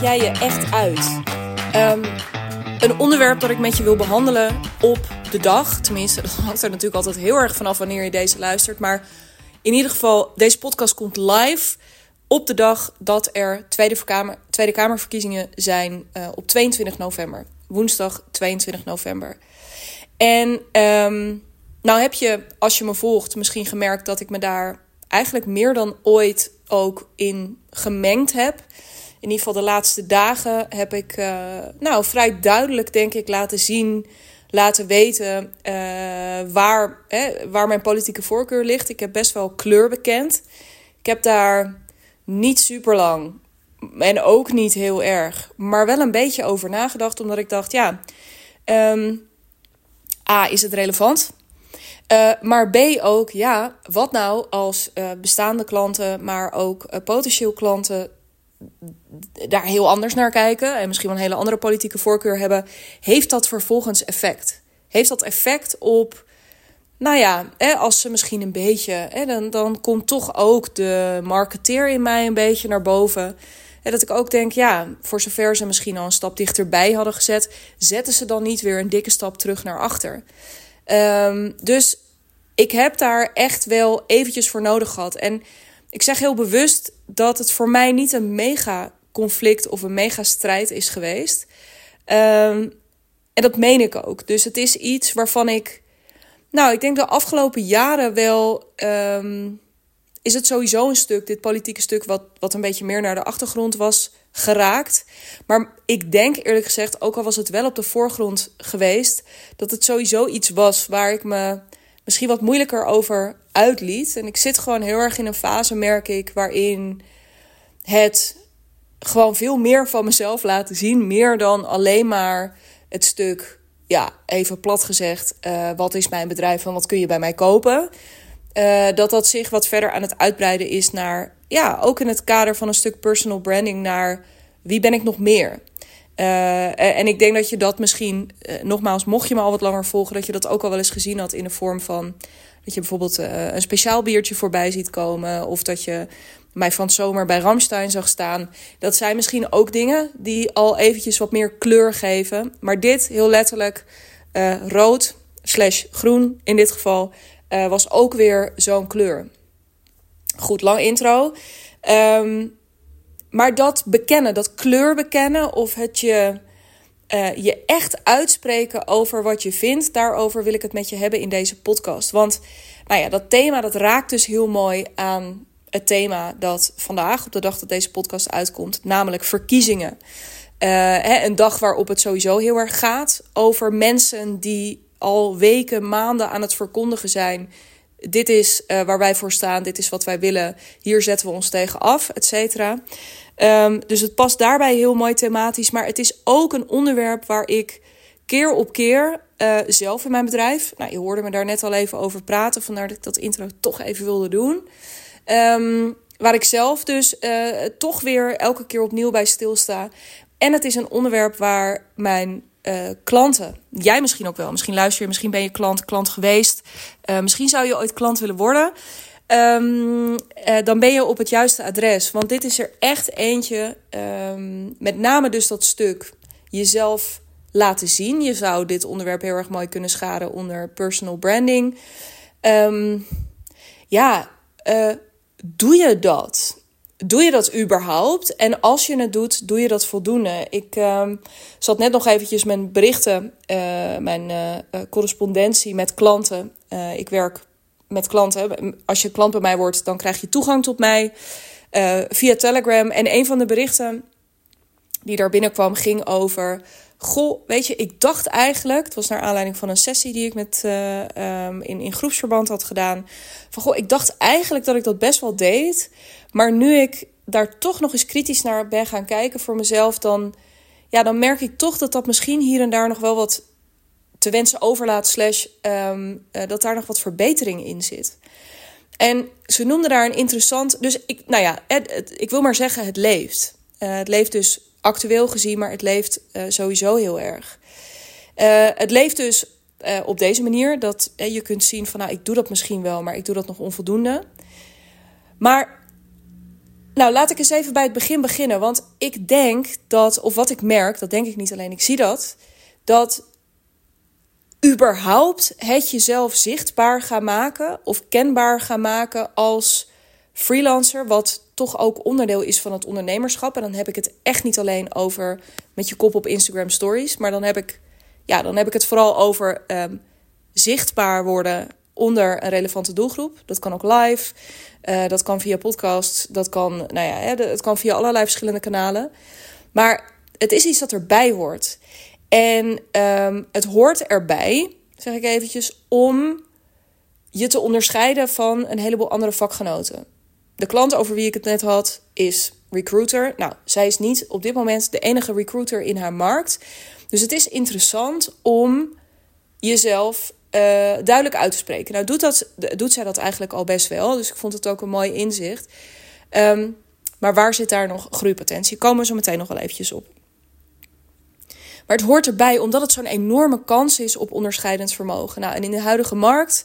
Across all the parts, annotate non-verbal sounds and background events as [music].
jij je echt uit? Ehm, een onderwerp dat ik met je wil behandelen op de dag. Tenminste, [laughs] dat hangt er natuurlijk altijd heel erg vanaf wanneer je deze luistert. Maar in ieder geval, deze podcast komt live op de dag dat er Tweede, Kamer, Tweede Kamerverkiezingen zijn uh, op 22 november. Woensdag 22 november. En um, nou heb je, als je me volgt, misschien gemerkt dat ik me daar eigenlijk meer dan ooit ook in gemengd heb. In ieder geval de laatste dagen heb ik uh, nou, vrij duidelijk, denk ik, laten zien, laten weten uh, waar, hè, waar mijn politieke voorkeur ligt. Ik heb best wel kleur bekend. Ik heb daar niet super lang en ook niet heel erg, maar wel een beetje over nagedacht, omdat ik dacht, ja, um, A, is het relevant? Uh, maar B ook, ja, wat nou als bestaande klanten, maar ook uh, potentieel klanten daar heel anders naar kijken en misschien wel een hele andere politieke voorkeur hebben, heeft dat vervolgens effect? Heeft dat effect op, nou ja, hè, als ze misschien een beetje, hè, dan, dan komt toch ook de marketeer in mij een beetje naar boven. En dat ik ook denk, ja, voor zover ze misschien al een stap dichterbij hadden gezet, zetten ze dan niet weer een dikke stap terug naar achter. Um, dus ik heb daar echt wel eventjes voor nodig gehad. En ik zeg heel bewust dat het voor mij niet een mega conflict of een mega strijd is geweest. Um, en dat meen ik ook. Dus het is iets waarvan ik, nou, ik denk de afgelopen jaren wel. Um, is het sowieso een stuk, dit politieke stuk, wat, wat een beetje meer naar de achtergrond was geraakt. Maar ik denk eerlijk gezegd, ook al was het wel op de voorgrond geweest, dat het sowieso iets was waar ik me misschien wat moeilijker over uitliet. En ik zit gewoon heel erg in een fase, merk ik, waarin het gewoon veel meer van mezelf laten zien. Meer dan alleen maar het stuk, ja, even plat gezegd, uh, wat is mijn bedrijf en wat kun je bij mij kopen. Uh, dat dat zich wat verder aan het uitbreiden is naar, ja, ook in het kader van een stuk personal branding, naar wie ben ik nog meer? Uh, en ik denk dat je dat misschien, uh, nogmaals, mocht je me al wat langer volgen, dat je dat ook al wel eens gezien had in de vorm van dat je bijvoorbeeld uh, een speciaal biertje voorbij ziet komen. Of dat je mij van zomer bij Ramstein zag staan. Dat zijn misschien ook dingen die al eventjes wat meer kleur geven. Maar dit, heel letterlijk, rood slash groen in dit geval, was ook weer zo'n kleur. Goed, lang intro. Um, maar dat bekennen, dat kleur bekennen of het je, uh, je echt uitspreken over wat je vindt, daarover wil ik het met je hebben in deze podcast. Want nou ja, dat thema dat raakt dus heel mooi aan het thema dat vandaag, op de dag dat deze podcast uitkomt, namelijk verkiezingen. Uh, hè, een dag waarop het sowieso heel erg gaat over mensen die al weken, maanden aan het verkondigen zijn dit is uh, waar wij voor staan, dit is wat wij willen, hier zetten we ons tegen af, et cetera. Um, dus het past daarbij heel mooi thematisch, maar het is ook een onderwerp waar ik keer op keer uh, zelf in mijn bedrijf, nou je hoorde me daar net al even over praten, vandaar dat ik dat intro toch even wilde doen. Um, waar ik zelf dus uh, toch weer elke keer opnieuw bij stilsta. En het is een onderwerp waar mijn uh, klanten. Jij misschien ook wel. Misschien luister je, misschien ben je klant, klant geweest. Uh, misschien zou je ooit klant willen worden. Um, uh, dan ben je op het juiste adres. Want dit is er echt eentje. Um, met name dus dat stuk jezelf laten zien. Je zou dit onderwerp heel erg mooi kunnen scharen onder personal branding. Um, ja, doe je dat? Doe je dat überhaupt? En als je het doet, doe je dat voldoende? Ik uh, zat net nog eventjes mijn berichten, uh, mijn uh, correspondentie met klanten. ik werk met klanten. Als je klant bij mij wordt, dan krijg je toegang tot mij via Telegram. En een van de berichten die daar binnenkwam ging over... Goh, weet je, ik dacht eigenlijk, het was naar aanleiding van een sessie die ik met, um, in, in groepsverband had gedaan. Van goh, ik dacht eigenlijk dat ik dat best wel deed. Maar nu ik daar toch nog eens kritisch naar ben gaan kijken voor mezelf, dan, ja, dan merk ik toch dat dat misschien hier en daar nog wel wat te wensen overlaat, slash um, uh, dat daar nog wat verbetering in zit. En ze noemden daar een interessant. Dus ik, nou ja, ik wil maar zeggen, het leeft. Uh, het leeft dus actueel gezien, maar het leeft uh, sowieso heel erg. het leeft dus op deze manier dat je kunt zien van, nou, ik doe dat misschien wel, maar ik doe dat nog onvoldoende. Maar nou, laat ik eens even bij het begin beginnen. Want ik denk dat, of wat ik merk, dat denk ik niet alleen, ik zie dat, dat überhaupt het jezelf zichtbaar gaan maken of kenbaar gaan maken als freelancer, wat toch ook onderdeel is van het ondernemerschap. En dan heb ik het echt niet alleen over met je kop op Instagram stories, maar dan heb ik, ja, dan heb ik het vooral over ehm, zichtbaar worden onder een relevante doelgroep. Dat kan ook live, uh, dat kan via podcast, dat kan, nou ja, het kan via allerlei verschillende kanalen. Maar het is iets dat erbij hoort. En um, het hoort erbij, zeg ik eventjes, om je te onderscheiden van een heleboel andere vakgenoten. De klant over wie ik het net had is recruiter. Nou, zij is niet op dit moment de enige recruiter in haar markt. Dus het is interessant om jezelf uh, duidelijk uit te spreken. Nou, doet, dat, doet zij dat eigenlijk al best wel. Dus ik vond het ook een mooi inzicht. Um, maar waar zit daar nog groeipotentie? Komen we zo meteen nog wel eventjes op. Maar het hoort erbij omdat het zo'n enorme kans is op onderscheidend vermogen. Nou, en in de huidige markt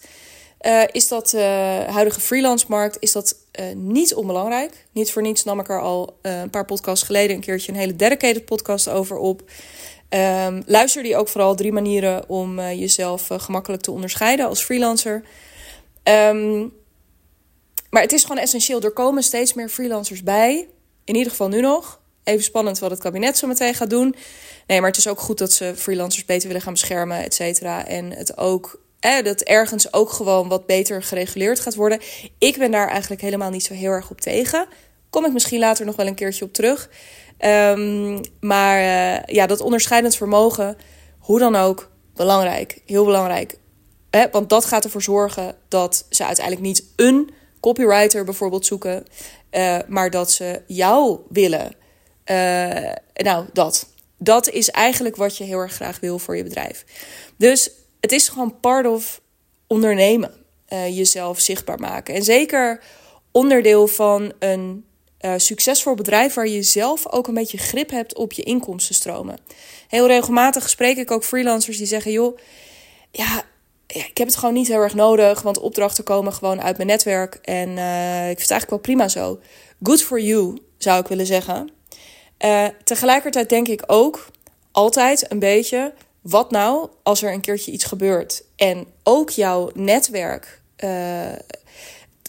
uh, is dat, uh, huidige freelance markt, is dat uh, niet onbelangrijk. Niet voor niets nam ik er al een paar podcasts geleden een keertje een hele dedicated podcast over op. Um, luister die ook vooral drie manieren om jezelf gemakkelijk te onderscheiden als freelancer. Um, maar het is gewoon essentieel. Er komen steeds meer freelancers bij. In ieder geval nu nog. Even spannend wat het kabinet zo meteen gaat doen. Nee, maar het is ook goed dat ze freelancers beter willen gaan beschermen, et cetera. En het ook, eh, dat ergens ook gewoon wat beter gereguleerd gaat worden. Ik ben daar eigenlijk helemaal niet zo heel erg op tegen. Kom ik misschien later nog wel een keertje op terug. Um, maar uh, ja, dat onderscheidend vermogen, hoe dan ook, belangrijk. Heel belangrijk. Eh, want dat gaat ervoor zorgen dat ze uiteindelijk niet een copywriter bijvoorbeeld zoeken, uh, maar dat ze jou willen. Uh, nou, dat. Dat is eigenlijk wat je heel erg graag wil voor je bedrijf. Dus het is gewoon part of ondernemen. Uh, jezelf zichtbaar maken. En zeker onderdeel van een uh, succesvol bedrijf waar je zelf ook een beetje grip hebt op je inkomstenstromen. Heel regelmatig spreek ik ook freelancers die zeggen: joh, ja, ik heb het gewoon niet heel erg nodig, want opdrachten komen gewoon uit mijn netwerk. En uh, ik vind het eigenlijk wel prima zo. Good for you, zou ik willen zeggen. Tegelijkertijd denk ik ook altijd een beetje: wat nou als er een keertje iets gebeurt en ook jouw netwerk uh,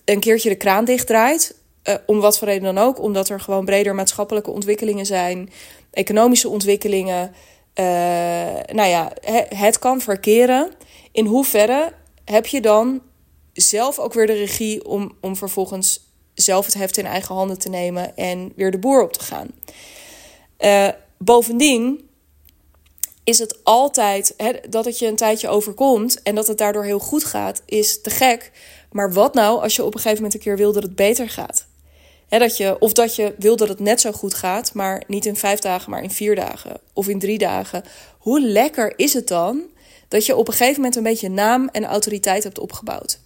een keertje de kraan dichtdraait? om wat voor reden dan ook, omdat er gewoon breder maatschappelijke ontwikkelingen zijn, economische ontwikkelingen. nou ja, het kan verkeren in hoeverre heb je dan zelf ook weer de regie om, om vervolgens zelf het heft in eigen handen te nemen en weer de boer op te gaan? Uh, bovendien is het altijd hè, dat het je een tijdje overkomt en dat het daardoor heel goed gaat, is te gek. Maar wat nou als je op een gegeven moment een keer wil dat het beter gaat? He, dat je, of dat je wil dat het net zo goed gaat, maar niet in vijf dagen, maar in vier dagen of in drie dagen. Hoe lekker is het dan dat je op een gegeven moment een beetje naam en autoriteit hebt opgebouwd.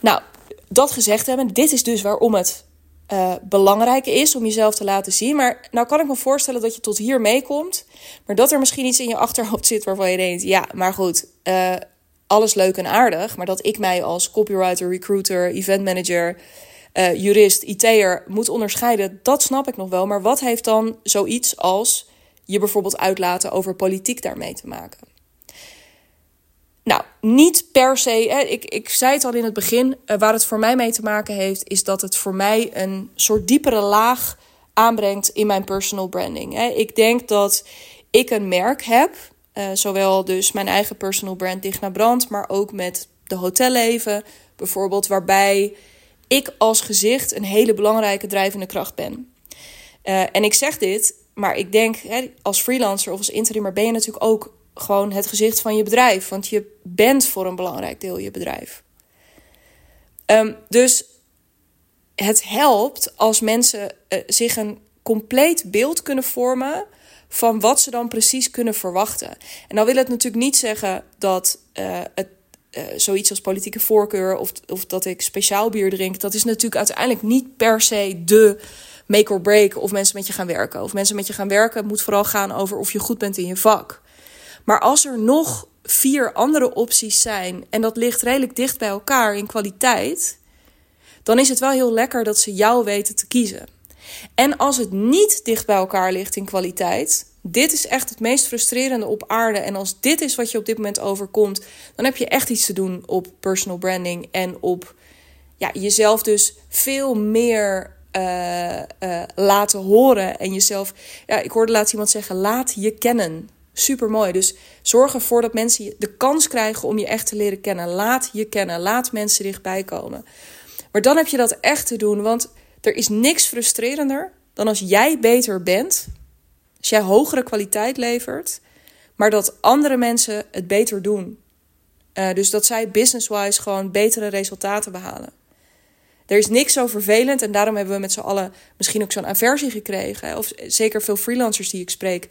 Nou, dat gezegd hebben, dit is dus waarom het uh, belangrijk is om jezelf te laten zien. Maar nou kan ik me voorstellen dat je tot hier meekomt, maar dat er misschien iets in je achterhoofd zit waarvan je denkt: ja, maar goed, uh, alles leuk en aardig, maar dat ik mij als copywriter, recruiter, event manager, uh, jurist, IT'er moet onderscheiden, dat snap ik nog wel. Maar wat heeft dan zoiets als je bijvoorbeeld uitlaten over politiek daarmee te maken. Nou, niet per se. Hè, ik, ik zei het al in het begin. Uh, waar het voor mij mee te maken heeft, is dat het voor mij een soort diepere laag aanbrengt in mijn personal branding. Hè. Ik denk dat ik een merk heb. Uh, zowel dus mijn eigen personal brand Digna Brand, maar ook met de hotelleven bijvoorbeeld, waarbij ik als gezicht een hele belangrijke drijvende kracht ben. Uh, en ik zeg dit maar ik denk, hè, als freelancer of als interimmer ben je natuurlijk ook gewoon het gezicht van je bedrijf. Want je bent voor een belangrijk deel je bedrijf. Um, dus het helpt als mensen uh, zich een compleet beeld kunnen vormen van wat ze dan precies kunnen verwachten. En dan wil het natuurlijk niet zeggen dat uh, het uh, zoiets als politieke voorkeur of, of dat ik speciaal bier drink, dat is natuurlijk uiteindelijk niet per se de make or break of mensen met je gaan werken. Of mensen met je gaan werken moet vooral gaan over of je goed bent in je vak. Maar als er nog vier andere opties zijn en dat ligt redelijk dicht bij elkaar in kwaliteit, dan is het wel heel lekker dat ze jou weten te kiezen. En als het niet dicht bij elkaar ligt in kwaliteit, dit is echt het meest frustrerende op aarde. En als dit is wat je op dit moment overkomt, dan heb je echt iets te doen op personal branding en op ja, jezelf dus veel meer uh, uh, laten horen. En jezelf, ja, ik hoorde laatst iemand zeggen: laat je kennen. Super mooi. Dus zorg ervoor dat mensen de kans krijgen om je echt te leren kennen. Laat je kennen. Laat mensen dichtbij komen. Maar dan heb je dat echt te doen. Want er is niks frustrerender dan als jij beter bent. Als jij hogere kwaliteit levert. Maar dat andere mensen het beter doen. Uh, dus dat zij business-wise gewoon betere resultaten behalen. Er is niks zo vervelend en daarom hebben we met z'n allen misschien ook zo'n aversie gekregen. Of zeker veel freelancers die ik spreek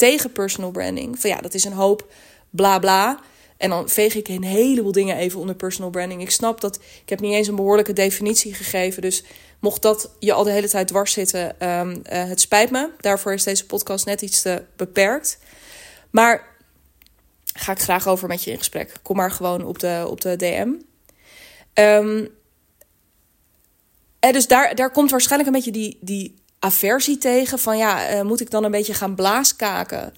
tegen personal branding. Van ja, dat is een hoop bla bla. En dan veeg ik een heleboel dingen even onder personal branding. Ik snap dat ik heb niet eens een behoorlijke definitie gegeven. Dus mocht dat je al de hele tijd dwars zitten, um, uh, het spijt me. Daarvoor is deze podcast net iets te beperkt. Maar ga ik graag over met je in gesprek. Kom maar gewoon op de, op de DM. Um, ehm, en dus daar, daar komt waarschijnlijk een beetje die, die aversie tegen. Van ja, uh, moet ik dan een beetje gaan blaaskaken?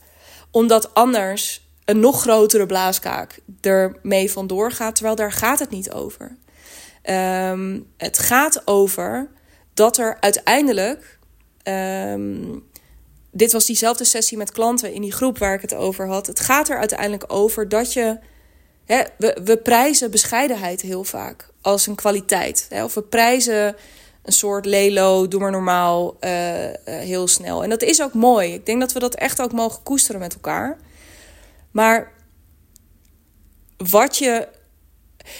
Omdat anders een nog grotere blaaskaak ermee vandoor gaat. Terwijl daar gaat het niet over. Um, het gaat over dat er uiteindelijk. Um, dit was diezelfde sessie met klanten in die groep waar ik het over had. Het gaat er uiteindelijk over dat je. Hè, we, we prijzen bescheidenheid heel vaak als een kwaliteit. Hè? Of we prijzen een soort lelo, doe maar normaal, uh, uh, heel snel. En dat is ook mooi. Ik denk dat we dat echt ook mogen koesteren met elkaar. Maar wat je.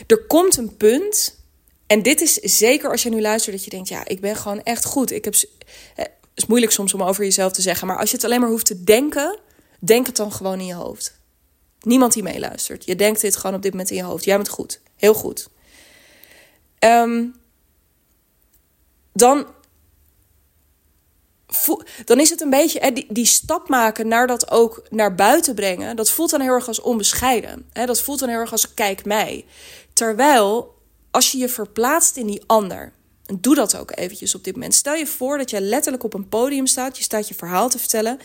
Er komt een punt. En dit is zeker als je nu luistert dat je denkt: ja, ik ben gewoon echt goed. Ik heb. Het is moeilijk soms om over jezelf te zeggen. Maar als je het alleen maar hoeft te denken, denk het dan gewoon in je hoofd. Niemand die meeluistert. Je denkt dit gewoon op dit moment in je hoofd. Jij bent goed. Heel goed. Um, dan, dan is het een beetje die, die stap maken naar dat ook naar buiten brengen. Dat voelt dan heel erg als onbescheiden. Hè? Dat voelt dan heel erg als kijk mij. Terwijl als je je verplaatst in die ander. En doe dat ook eventjes op dit moment. Stel je voor dat jij letterlijk op een podium staat. Je staat je verhaal te vertellen.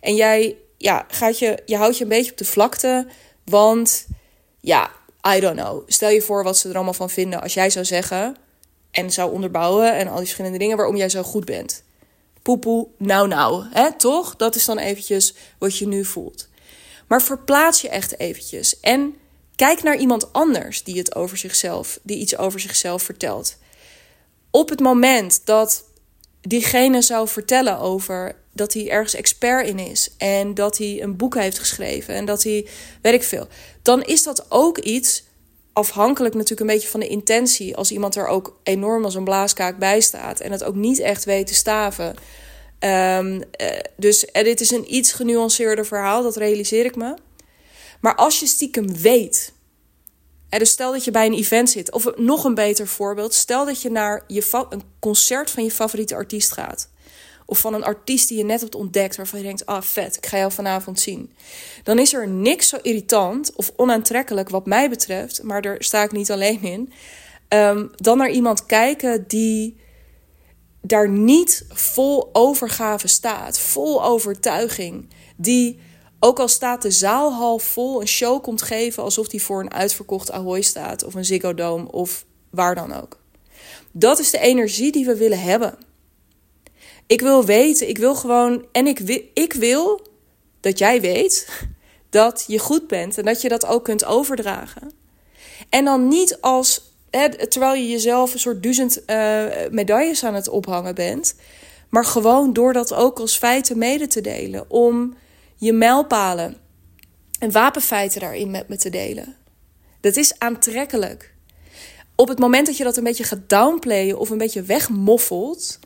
En jij ja, gaat je, je houdt je een beetje op de vlakte. Want ja, I don't know. Stel je voor wat ze er allemaal van vinden als jij zou zeggen en zou onderbouwen en al die verschillende dingen waarom jij zo goed bent. Poepoe, nou nou, hè, toch? Dat is dan eventjes wat je nu voelt. Maar verplaats je echt eventjes en kijk naar iemand anders die het over zichzelf, die iets over zichzelf vertelt. Op het moment dat diegene zou vertellen over dat hij ergens expert in is en dat hij een boek heeft geschreven en dat hij, weet ik veel, dan is dat ook iets afhankelijk natuurlijk een beetje van de intentie. Als iemand er ook enorm als een blaaskaak bij staat en het ook niet echt weet te staven. Um, uh, dus uh, dit is een iets genuanceerder verhaal, dat realiseer ik me. Maar als je stiekem weet. Uh, dus stel dat je bij een event zit, of nog een beter voorbeeld, stel dat je naar je een concert van je favoriete artiest gaat. Of van een artiest die je net hebt ontdekt, waarvan je denkt: ah, vet, ik ga jou vanavond zien. Dan is er niks zo irritant of onaantrekkelijk, wat mij betreft, maar daar sta ik niet alleen in, um, dan naar iemand kijken die daar niet vol overgave staat, vol overtuiging. Die, ook al staat de zaal half vol, een show komt geven alsof die voor een uitverkocht Ahoy staat, of een Ziggo Dome, of waar dan ook. Dat is de energie die we willen hebben. Ik wil weten, ik wil gewoon. En ik wil, ik wil dat jij weet [laughs] dat je goed bent en dat je dat ook kunt overdragen. En dan niet als. Hè, terwijl je jezelf een soort duizend uh, medailles aan het ophangen bent. Maar gewoon door dat ook als feiten mede te delen. Om je mijlpalen en wapenfeiten daarin met me te delen. Dat is aantrekkelijk. Op het moment dat je dat een beetje gaat downplayen of een beetje wegmoffelt,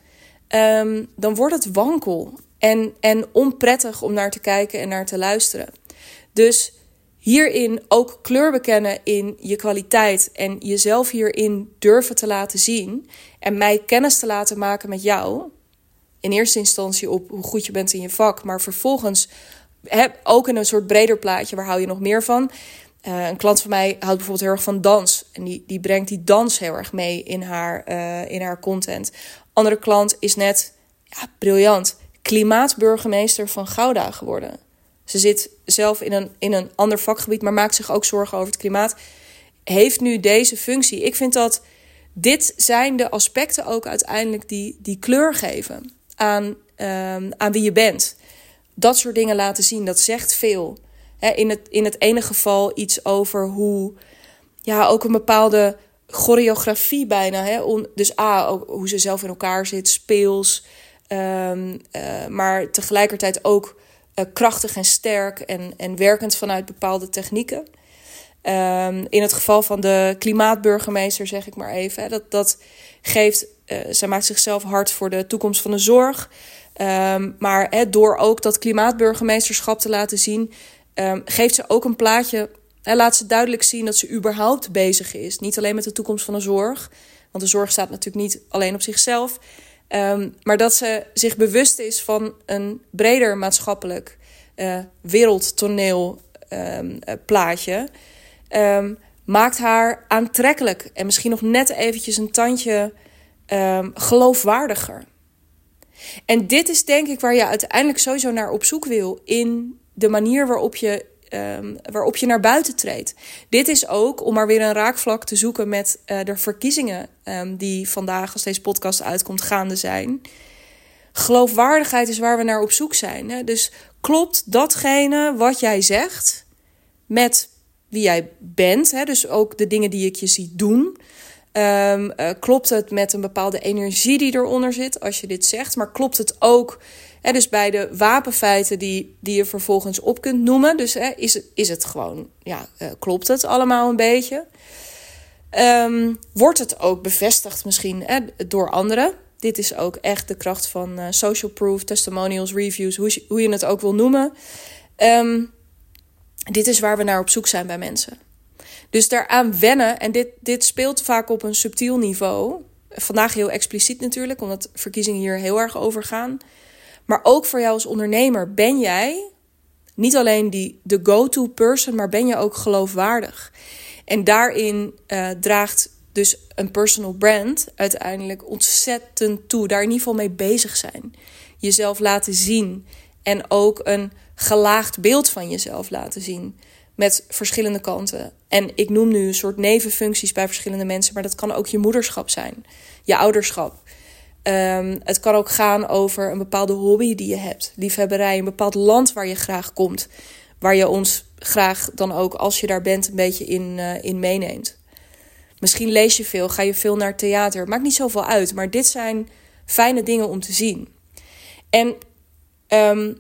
um, dan wordt het wankel en, en onprettig om naar te kijken en naar te luisteren. Dus hierin ook kleur bekennen in je kwaliteit en jezelf hierin durven te laten zien en mij kennis te laten maken met jou. In eerste instantie op hoe goed je bent in je vak, maar vervolgens ook in een soort breder plaatje, waar hou je nog meer van? Uh, een klant van mij houdt bijvoorbeeld heel erg van dans. En die, die brengt die dans heel erg mee in haar, uh, in haar content. Andere klant is net ja, briljant, klimaatburgemeester van Gouda geworden. Ze zit zelf in een, in een ander vakgebied, maar maakt zich ook zorgen over het klimaat. Heeft nu deze functie. Ik vind dat dit zijn de aspecten ook uiteindelijk die, die kleur geven aan, ehm, aan wie je bent. Dat soort dingen laten zien, dat zegt veel. in, het, in het ene geval iets over hoe ja, ook een bepaalde choreografie bijna. Hè? dus A, ook hoe ze zelf in elkaar zit, speels. Um, maar tegelijkertijd ook uh, krachtig en sterk en, en werkend vanuit bepaalde technieken. Um, in het geval van de klimaatburgemeester, zeg ik maar even, hè, dat, dat geeft, uh, zij maakt zichzelf hard voor de toekomst van de zorg. Um, maar hè, door ook dat klimaatburgemeesterschap te laten zien, geeft ze ook een plaatje laat ze duidelijk zien dat ze überhaupt bezig is. Niet alleen met de toekomst van de zorg. Want de zorg staat natuurlijk niet alleen op zichzelf. Um, maar dat ze zich bewust is van een breder maatschappelijk uh, wereldtoneel um, plaatje. Um, maakt haar aantrekkelijk. En misschien nog net eventjes een tandje geloofwaardiger. En dit is denk ik waar je uiteindelijk sowieso naar op zoek wil. In de manier waarop je um, waarop je naar buiten treedt. Dit is ook om maar weer een raakvlak te zoeken met uh, de verkiezingen um, die vandaag, als deze podcast uitkomt, gaande zijn. Geloofwaardigheid is waar we naar op zoek zijn. Hè? Dus klopt datgene wat jij zegt met wie jij bent, hè? dus ook de dingen die ik je zie doen. Um, uh, klopt het met een bepaalde energie die eronder zit als je dit zegt, maar klopt het ook Hè, dus bij de wapenfeiten die, die je vervolgens op kunt noemen. Dus hè, is, is het gewoon, ja, uh, klopt het allemaal een beetje? Um, wordt het ook bevestigd misschien hè, door anderen? Dit is ook echt de kracht van uh, social proof, testimonials, reviews, hoe je, hoe je het ook wil noemen. Um, dit is waar we naar op zoek zijn bij mensen. Dus daaraan wennen, en dit, dit speelt vaak op een subtiel niveau. Vandaag heel expliciet natuurlijk, omdat verkiezingen hier heel erg over gaan. Maar ook voor jou als ondernemer ben jij niet alleen die, de go-to person, maar ben je ook geloofwaardig. En daarin uh, draagt dus een personal brand uiteindelijk ontzettend toe. Daar in ieder geval mee bezig zijn. Jezelf laten zien. En ook een gelaagd beeld van jezelf laten zien. Met verschillende kanten. En ik noem nu een soort nevenfuncties bij verschillende mensen. Maar dat kan ook je moederschap zijn. Je ouderschap. Um, het kan ook gaan over een bepaalde hobby die je hebt, liefhebberij, een bepaald land waar je graag komt, waar je ons graag dan ook, als je daar bent, een beetje in, uh, in meeneemt. Misschien lees je veel, ga je veel naar theater, maakt niet zoveel uit, maar dit zijn fijne dingen om te zien. En um,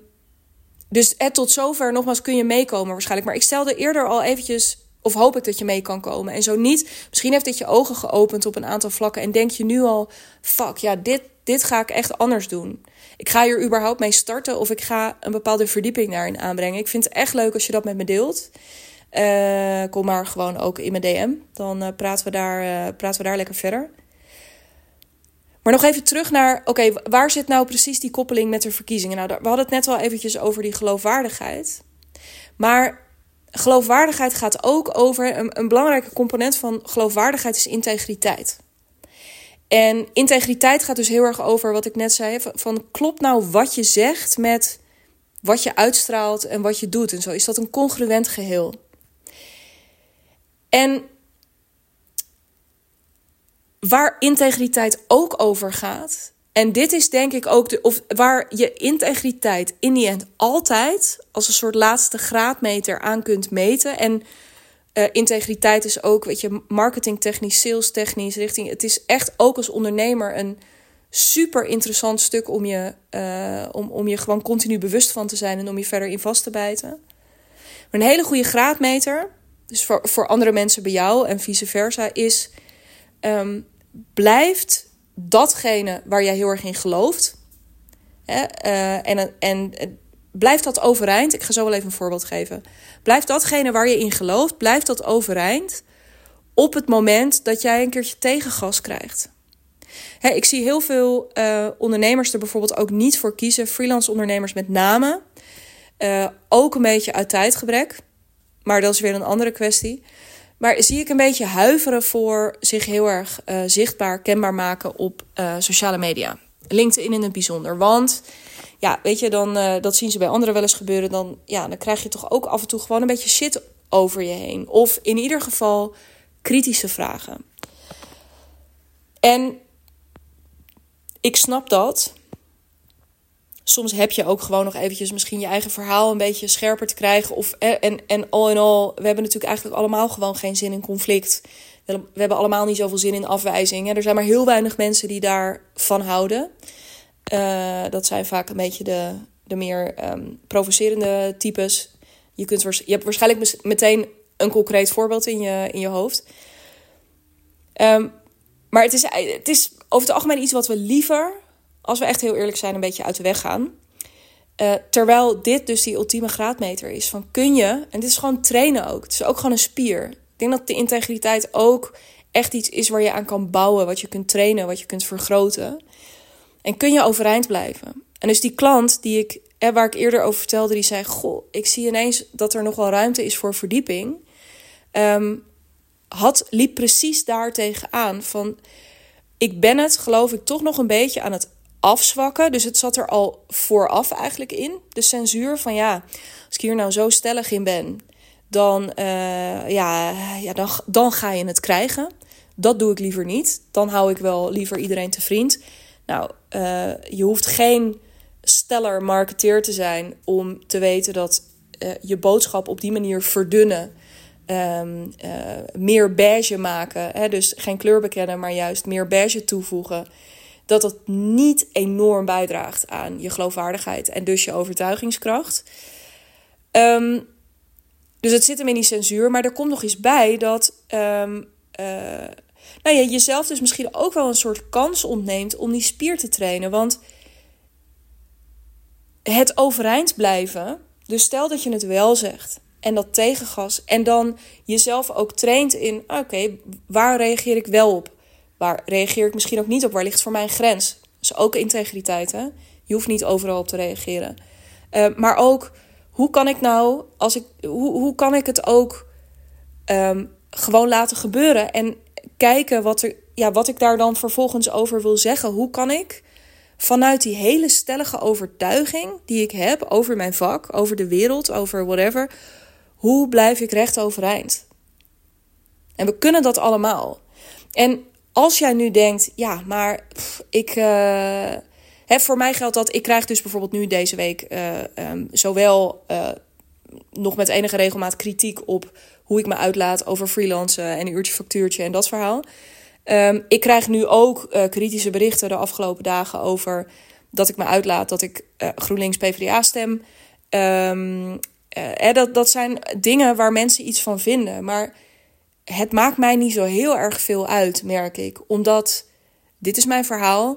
dus eh, tot zover, nogmaals, kun je meekomen waarschijnlijk. Maar ik stelde eerder al eventjes of hoop ik dat je mee kan komen. En zo niet, misschien heeft dit je ogen geopend op een aantal vlakken. En denk je nu al: fuck, ja, dit, dit ga ik echt anders doen. Ik ga hier überhaupt mee starten of ik ga een bepaalde verdieping daarin aanbrengen. Ik vind het echt leuk als je dat met me deelt. Uh, kom maar gewoon ook in mijn DM. Dan uh, praten, we daar, uh, praten we daar lekker verder. Maar nog even terug naar, oké, waar zit nou precies die koppeling met de verkiezingen? Nou, we hadden het net wel eventjes over die geloofwaardigheid. Maar geloofwaardigheid gaat ook over een, een belangrijke component van geloofwaardigheid is integriteit. En integriteit gaat dus heel erg over wat ik net zei: van klopt nou wat je zegt met wat je uitstraalt en wat je doet en zo. Is dat een congruent geheel? En waar integriteit ook over gaat, en dit is denk ik ook de, of waar je integriteit in die end altijd als een soort laatste graadmeter aan kunt meten. En uh, integriteit is ook, weet je, marketingtechnisch, salestechnisch, richting. Het is echt ook als ondernemer een super interessant stuk om je, uh, om, om je gewoon continu bewust van te zijn en om je verder in vast te bijten. Maar een hele goede graadmeter, dus voor, voor andere mensen bij jou en vice versa, is um, blijft datgene waar jij heel erg in gelooft. Hè, uh, en, en blijft dat overeind. Ik ga zo wel even een voorbeeld geven. Blijft datgene waar je in gelooft, blijft dat overeind op het moment dat jij een keertje tegengas krijgt. Hè, ik zie heel veel uh, ondernemers er bijvoorbeeld ook niet voor kiezen. Freelance ondernemers met name. Uh, ook een beetje uit tijdgebrek. Maar dat is weer een andere kwestie. Maar zie ik een beetje huiveren voor zich heel erg uh, zichtbaar, kenbaar maken op uh, sociale media. LinkedIn in het bijzonder. Want ja, weet je, dan, uh, dat zien ze bij anderen wel eens gebeuren. Dan, ja, dan krijg je toch ook af en toe gewoon een beetje shit over je heen. Of in ieder geval kritische vragen. En ik snap dat. Soms heb je ook gewoon nog eventjes misschien je eigen verhaal een beetje scherper te krijgen. Of, eh, en, en all in all, we hebben natuurlijk eigenlijk allemaal gewoon geen zin in conflict. We hebben allemaal niet zoveel zin in afwijzing. Er zijn maar heel weinig mensen die daarvan houden. Uh, dat zijn vaak een beetje de, de meer um, provocerende types. Je, kunt, je hebt waarschijnlijk meteen een concreet voorbeeld in je, in je hoofd. Um, maar het is, het is over het algemeen iets wat we liever, als we echt heel eerlijk zijn, een beetje uit de weg gaan. Uh, terwijl dit dus die ultieme graadmeter is. Van kun je, en dit is gewoon trainen ook. Het is ook gewoon een spier. Ik denk dat de integriteit ook echt iets is waar je aan kan bouwen. Wat je kunt trainen, wat je kunt vergroten. En kun je overeind blijven. En dus die klant die ik, waar ik eerder over vertelde, die zei: Goh, ik zie ineens dat er nog wel ruimte is voor verdieping. Um, had, liep precies daar tegenaan. Van, ik ben het, geloof ik, toch nog een beetje aan het afzwakken. Dus het zat er al vooraf eigenlijk in. De censuur van ja, als ik hier nou zo stellig in ben, dan, uh, ja, ja, dan, dan ga je het krijgen. Dat doe ik liever niet. Dan hou ik wel liever iedereen te vriend. Nou, uh, je hoeft geen steller marketeer te zijn om te weten dat uh, je boodschap op die manier verdunnen uh, meer beige maken. Hè? Dus geen kleur bekennen, maar juist meer beige toevoegen. Dat dat niet enorm bijdraagt aan je geloofwaardigheid en dus je overtuigingskracht. Um, dus het zit hem in die censuur. Maar er komt nog eens bij dat um, nou ja, jezelf dus misschien ook wel een soort kans ontneemt om die spier te trainen. Want het overeind blijven, dus stel dat je het wel zegt en dat tegengas. En dan jezelf ook traint in: oké, waar reageer ik wel op? Waar reageer ik misschien ook niet op? Waar ligt voor mij een grens? Dat is ook integriteit. Hè? Je hoeft niet overal op te reageren. Uh, maar ook, hoe kan ik nou, als ik, hoe, hoe kan ik het ook um, gewoon laten gebeuren? En kijken wat, er, ja, wat ik daar dan vervolgens over wil zeggen. Hoe kan ik vanuit die hele stellige overtuiging die ik heb over mijn vak, over de wereld, over whatever hoe blijf ik recht overeind? En we kunnen dat allemaal. En als jij nu denkt, ja, maar ik. Uh, hè, voor mij geldt dat ik krijg dus bijvoorbeeld nu deze week uh, um, zowel uh, nog met enige regelmaat kritiek op hoe ik me uitlaat over freelancen en een uurtje factuurtje en dat verhaal. Um, ik krijg nu ook kritische berichten de afgelopen dagen over dat ik me uitlaat dat ik GroenLinks PvdA stem. Um, dat, dat zijn dingen waar mensen iets van vinden. Maar het maakt mij niet zo heel erg veel uit, merk ik. Omdat dit is mijn verhaal.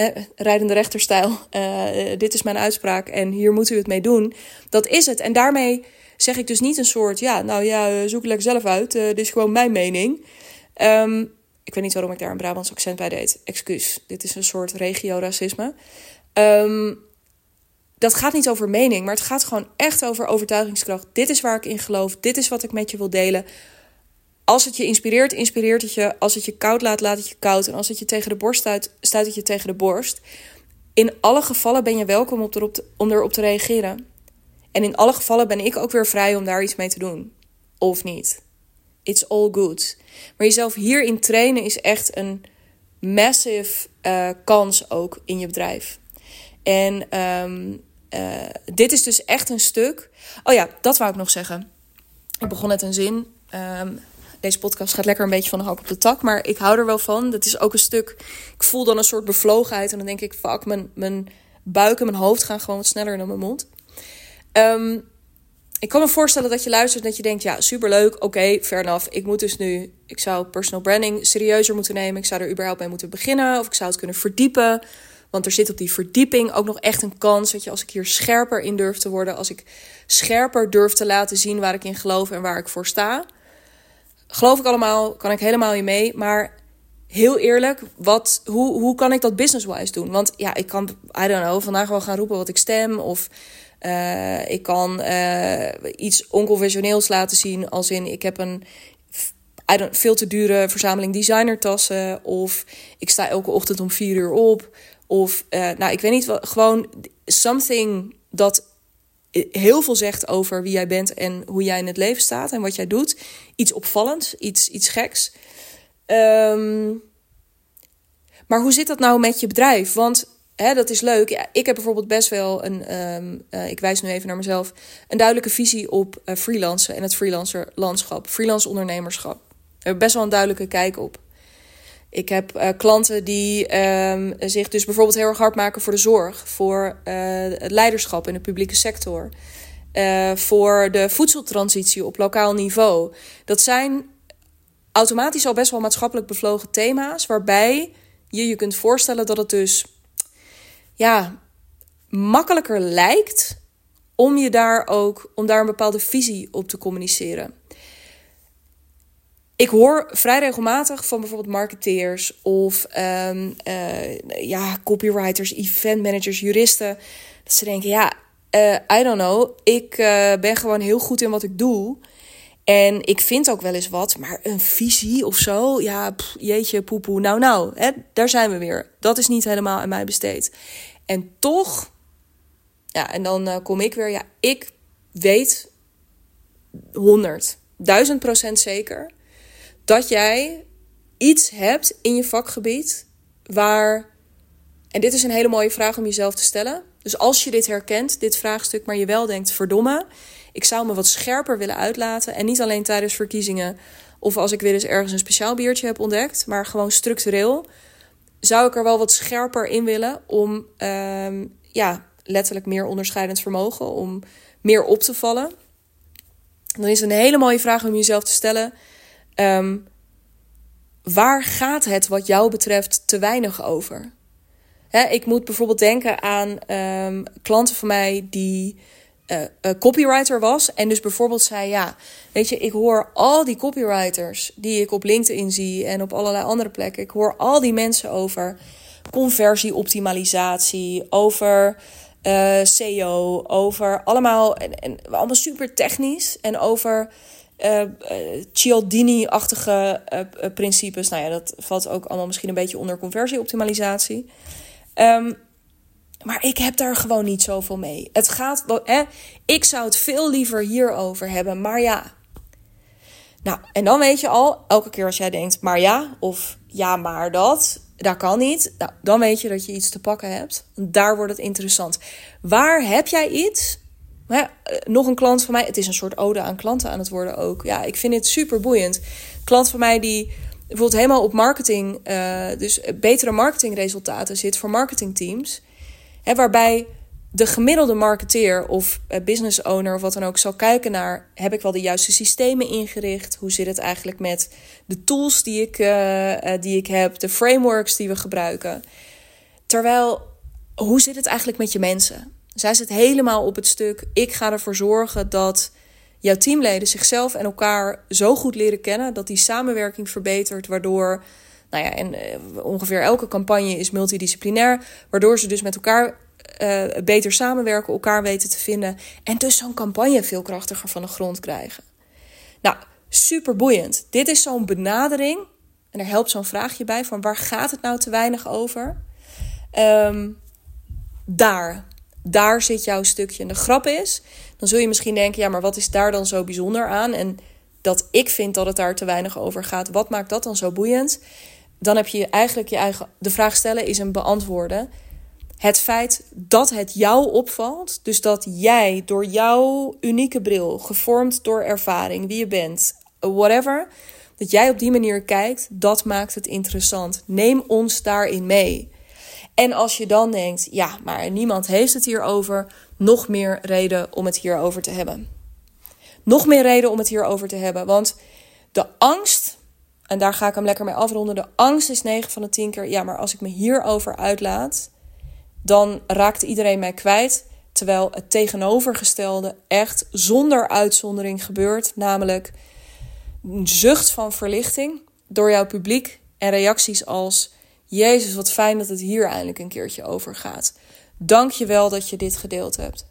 Uh, rijdende rechterstijl. Uh, dit is mijn uitspraak en hier moet u het mee doen. Dat is het. En daarmee zeg ik dus niet een soort... Ja, nou ja, zoek het lekker zelf uit. dit is gewoon mijn mening. Um, ik weet niet waarom ik daar een Brabants accent bij deed. Excuus. Dit is een soort regio-racisme. Um, dat gaat niet over mening, maar het gaat gewoon echt over overtuigingskracht. Dit is waar ik in geloof. Dit is wat ik met je wil delen. Als het je inspireert, inspireert het je. Als het je koud laat, laat het je koud. En als het je tegen de borst stuit, stuit het je tegen de borst. In alle gevallen ben je welkom op erop om erop te reageren. En in alle gevallen ben ik ook weer vrij om daar iets mee te doen. Of niet. It's all good. Maar jezelf hierin trainen is echt een massive uh, kans ook in je bedrijf. En um, uh, dit is dus echt een stuk. Oh ja, dat wou ik nog zeggen. Ik begon net een zin. Um, deze podcast gaat lekker een beetje van de hak op de tak. Maar ik hou er wel van. Dat is ook een stuk. Ik voel dan een soort bevlogenheid. En dan denk ik, fuck, mijn, mijn buik en mijn hoofd gaan gewoon wat sneller dan mijn mond. Um, ik kan me voorstellen dat je luistert dat je denkt: ja, superleuk, oké, okay, fair. Ik moet dus nu, ik zou personal branding serieuzer moeten nemen. Ik zou er überhaupt mee moeten beginnen. Of ik zou het kunnen verdiepen. Want er zit op die verdieping ook nog echt een kans dat je als ik hier scherper in durf te worden, als ik scherper durf te laten zien waar ik in geloof en waar ik voor sta. Geloof ik allemaal, kan ik helemaal in mee. Maar heel eerlijk, wat, hoe, hoe kan ik dat business-wise doen? Want ja, ik kan, I don't know, vandaag wel gaan roepen wat ik stem. Of uh, ik kan uh, iets onconventioneels laten zien. Als in, ik heb een I don't, veel te dure verzameling designertassen. Of ik sta elke ochtend om vier uur op. Of uh, nou, ik weet niet wat. Gewoon something dat heel veel zegt over wie jij bent en hoe jij in het leven staat en wat jij doet. Iets opvallends, iets, iets geks. Um, maar hoe zit dat nou met je bedrijf? Want hè, dat is leuk. Ja, ik heb bijvoorbeeld best wel een, um, uh, ik wijs nu even naar mezelf, een duidelijke visie op uh, freelancen en het freelancer landschap, freelance ondernemerschap. Daar heb best wel een duidelijke kijk op. Ik heb uh, klanten die um, zich dus bijvoorbeeld heel erg hard maken voor de zorg, voor het leiderschap in de publieke sector, voor de voedseltransitie op lokaal niveau. Dat zijn automatisch al best wel maatschappelijk bevlogen thema's, waarbij je je kunt voorstellen dat het dus ja, makkelijker lijkt om je daar ook om daar een bepaalde visie op te communiceren. Ik hoor vrij regelmatig van bijvoorbeeld marketeers of um, uh, ja, copywriters, event managers, juristen. Dat ze denken: ja, uh, I don't know. Ik uh, ben gewoon heel goed in wat ik doe. En ik vind ook wel eens wat, maar een visie of zo, ja, jeetje, poepoe, nou nou, hè, daar zijn we weer. Dat is niet helemaal aan mij besteed. En toch, ja, en dan kom ik weer, ja, ik weet 100, 1000 procent zeker dat jij iets hebt in je vakgebied waar, en dit is een hele mooie vraag om jezelf te stellen. Dus als je dit herkent, dit vraagstuk, maar je wel denkt, verdomme, ik zou me wat scherper willen uitlaten. En niet alleen tijdens verkiezingen of als ik weer eens ergens een speciaal biertje heb ontdekt, maar gewoon structureel. Zou ik er wel wat scherper in willen om ehm, ja, letterlijk meer onderscheidend vermogen, om meer op te vallen. Dan is een hele mooie vraag om jezelf te stellen. Ehm, waar gaat het wat jou betreft te weinig over? ik moet bijvoorbeeld denken aan um, klanten van mij die uh, copywriter was. En dus bijvoorbeeld zei: Ja, weet je, ik hoor al die copywriters die ik op LinkedIn zie en op allerlei andere plekken. Ik hoor al die mensen over conversieoptimalisatie, over uh, eh, SEO, over allemaal, en, en, allemaal super technisch. En over uh, Cialdini-achtige principes. Nou ja, dat valt ook allemaal misschien een beetje onder conversieoptimalisatie. Um, maar ik heb daar gewoon niet zoveel mee. Het gaat. Hè, ik zou het veel liever hierover hebben, maar ja. Nou, en dan weet je al, elke keer als jij denkt, maar ja, of ja, maar dat, dat kan niet. Nou, dan weet je dat je iets te pakken hebt. Daar wordt het interessant. Waar heb jij iets? Eh, nog een klant van mij, het is een soort ode aan klanten aan het worden ook. Ja, ik vind het super boeiend. klant van mij die bijvoorbeeld helemaal op marketing, uh, dus betere marketingresultaten zit voor marketingteams waarbij de gemiddelde marketeer of eh, business owner of wat dan ook zal kijken naar: heb ik wel de juiste systemen ingericht? Hoe zit het eigenlijk met de tools die ik, die ik heb, de frameworks die we gebruiken? Terwijl, hoe zit het eigenlijk met je mensen? Zij zit helemaal op het stuk: ik ga ervoor zorgen dat jouw teamleden zichzelf en elkaar zo goed leren kennen dat die samenwerking verbetert, waardoor nou ja, en uh, ongeveer elke campagne is multidisciplinair, waardoor ze dus met elkaar uh, beter samenwerken, elkaar weten te vinden en dus zo'n campagne veel krachtiger van de grond krijgen. Nou, super boeiend. Dit is zo'n benadering en er helpt zo'n vraagje bij van waar gaat het nou te weinig over? Um, daar, daar zit jouw stukje. En de grap is, dan zul je misschien denken, ja, maar wat is daar dan zo bijzonder aan? En dat ik vind dat het daar te weinig over gaat. Wat maakt dat dan zo boeiend? dan heb je eigenlijk je eigen. De vraag stellen is een beantwoorden. Het feit dat het jou opvalt, dus dat jij door jouw unieke bril, gevormd door ervaring, wie je bent, whatever, dat jij op die manier kijkt, dat maakt het interessant. Neem ons daarin mee. En als je dan denkt, ja, maar niemand heeft het hierover, nog meer reden om het hierover te hebben. Nog meer reden om het hierover te hebben, want de angst en daar ga ik hem lekker mee afronden. De angst is 9 van de 10 keer. Ja, maar als ik me hierover uitlaat, dan raakt iedereen mij kwijt. Terwijl het tegenovergestelde echt zonder uitzondering gebeurt. Namelijk een zucht van verlichting door jouw publiek. En reacties als: Jezus, wat fijn dat het hier eindelijk een keertje over gaat. Dank je wel dat je dit gedeeld hebt.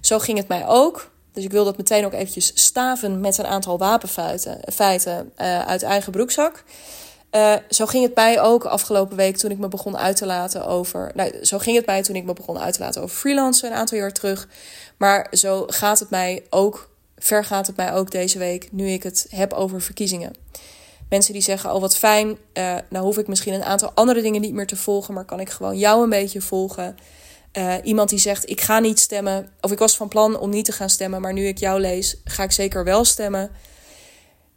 Zo ging het mij ook Dus ik wil dat meteen ook eventjes staven met een aantal wapenfeiten feiten, uh, uit eigen broekzak. Uh, zo ging het mij ook afgelopen week toen ik me begon uit te laten over. Nou, zo ging het mij toen ik me begon uit te laten over freelancen een aantal jaar terug. Maar zo gaat het mij ook, ver gaat het mij ook deze week, nu ik het heb over verkiezingen. Mensen die zeggen: Oh, wat fijn. Uh, nou hoef ik misschien een aantal andere dingen niet meer te volgen, maar kan ik gewoon jou een beetje volgen. Uh, iemand die zegt: Ik ga niet stemmen. Of ik was van plan om niet te gaan stemmen, maar nu ik jou lees, ga ik zeker wel stemmen.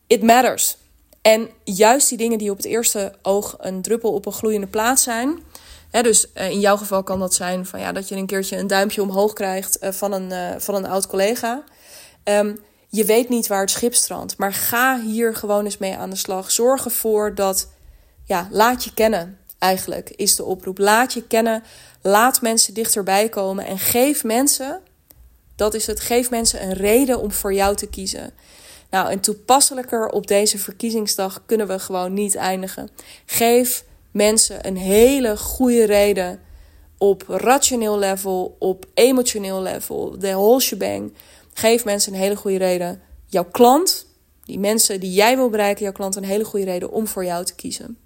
It matters. En juist die dingen die op het eerste oog een druppel op een gloeiende plaat zijn. Dus uh, in jouw geval kan dat zijn van, ja, dat je een keertje een duimpje omhoog krijgt van, een, van een oud collega. Um, je weet niet waar het schip strandt. Maar ga hier gewoon eens mee aan de slag. Zorg ervoor dat, ja, laat je kennen eigenlijk, is de oproep. Laat je kennen, laat mensen dichterbij komen en geef mensen, dat is het, geef mensen een reden om voor jou te kiezen. Nou, en toepasselijker op deze verkiezingsdag kunnen we gewoon niet eindigen. Geef mensen een hele goede reden op rationeel level, op emotioneel level, de whole shebang. Geef mensen een hele goede reden. Jouw klant, die mensen die jij wil bereiken, jouw klant een hele goede reden om voor jou te kiezen.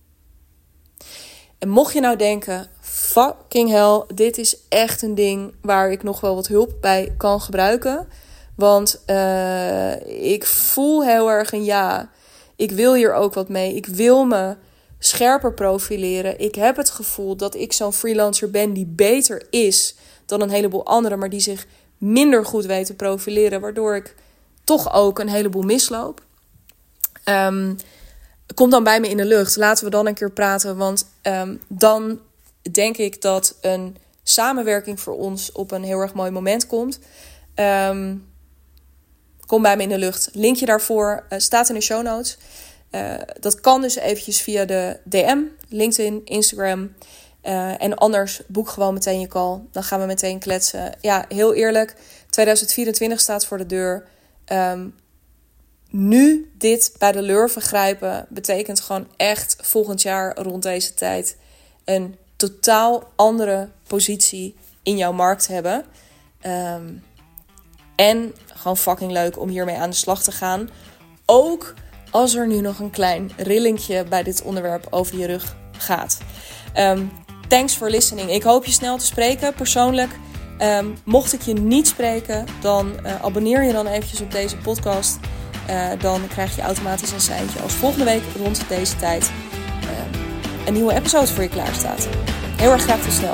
En mocht je nou denken, fucking hell, dit is echt een ding waar ik nog wel wat hulp bij kan gebruiken. Want uh, ik voel heel erg een ja. Ik wil hier ook wat mee. Ik wil me scherper profileren. Ik heb het gevoel dat ik zo'n freelancer ben die beter is dan een heleboel anderen, maar die zich minder goed weet te profileren, waardoor ik toch ook een heleboel misloop. Um, kom dan bij me in de lucht. Laten we dan een keer praten, want um, dan denk ik dat een samenwerking voor ons op een heel erg mooi moment komt. Um, kom bij me in de lucht. Linkje daarvoor uh, staat in de show notes. Uh, dat kan dus eventjes via de DM, LinkedIn, Instagram. Uh, en anders boek gewoon meteen je call. Dan gaan we meteen kletsen. Ja, heel eerlijk. 2024 staat voor de deur. Um, nu dit bij de lurven grijpen betekent gewoon echt volgend jaar rond deze tijd een totaal andere positie in jouw markt hebben. Um, en gewoon fucking leuk om hiermee aan de slag te gaan. Ook als er nu nog een klein rillingje bij dit onderwerp over je rug gaat. Um, thanks for listening. Ik hoop je snel te spreken, persoonlijk. Um, mocht ik je niet spreken, dan uh, abonneer je dan eventjes op deze podcast. Uh, dan krijg je automatisch een seintje als volgende week rond deze tijd um, een nieuwe episode voor je klaar staat. Heel erg graag tot snel.